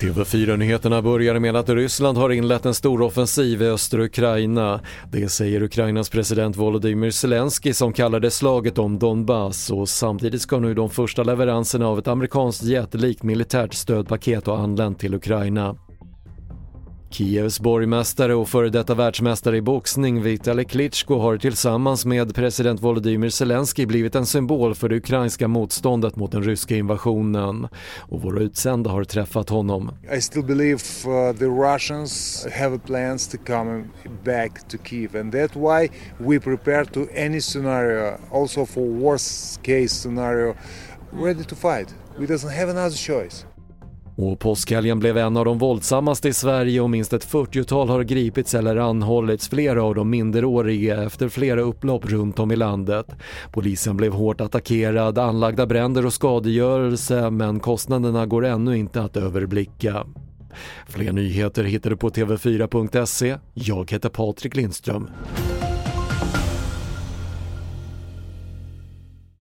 TV4-nyheterna börjar med att Ryssland har inlett en stor offensiv i östra Ukraina. Det säger Ukrainas president Volodymyr Zelensky som kallar det slaget om Donbass och samtidigt ska nu de första leveranserna av ett amerikanskt jättelikt militärt stödpaket ha anlänt till Ukraina. Kievs borgmästare och före detta världsmästare i boxning Vitali Klitschko har tillsammans med president Volodymyr Zelensky blivit en symbol för det ukrainska motståndet mot den ryska invasionen. Och våra utsända har träffat honom. I still believe uh, the Russians have plans to come back to Kiev and that's why we prepare to any scenario, also for worst case scenario, ready to fight. We doesn't have another choice. Och påskhelgen blev en av de våldsammaste i Sverige och minst ett 40-tal har gripits eller anhållits, flera av dem minderåriga efter flera upplopp runt om i landet. Polisen blev hårt attackerad, anlagda bränder och skadegörelse men kostnaderna går ännu inte att överblicka. Fler nyheter hittar du på tv4.se. Jag heter Patrik Lindström.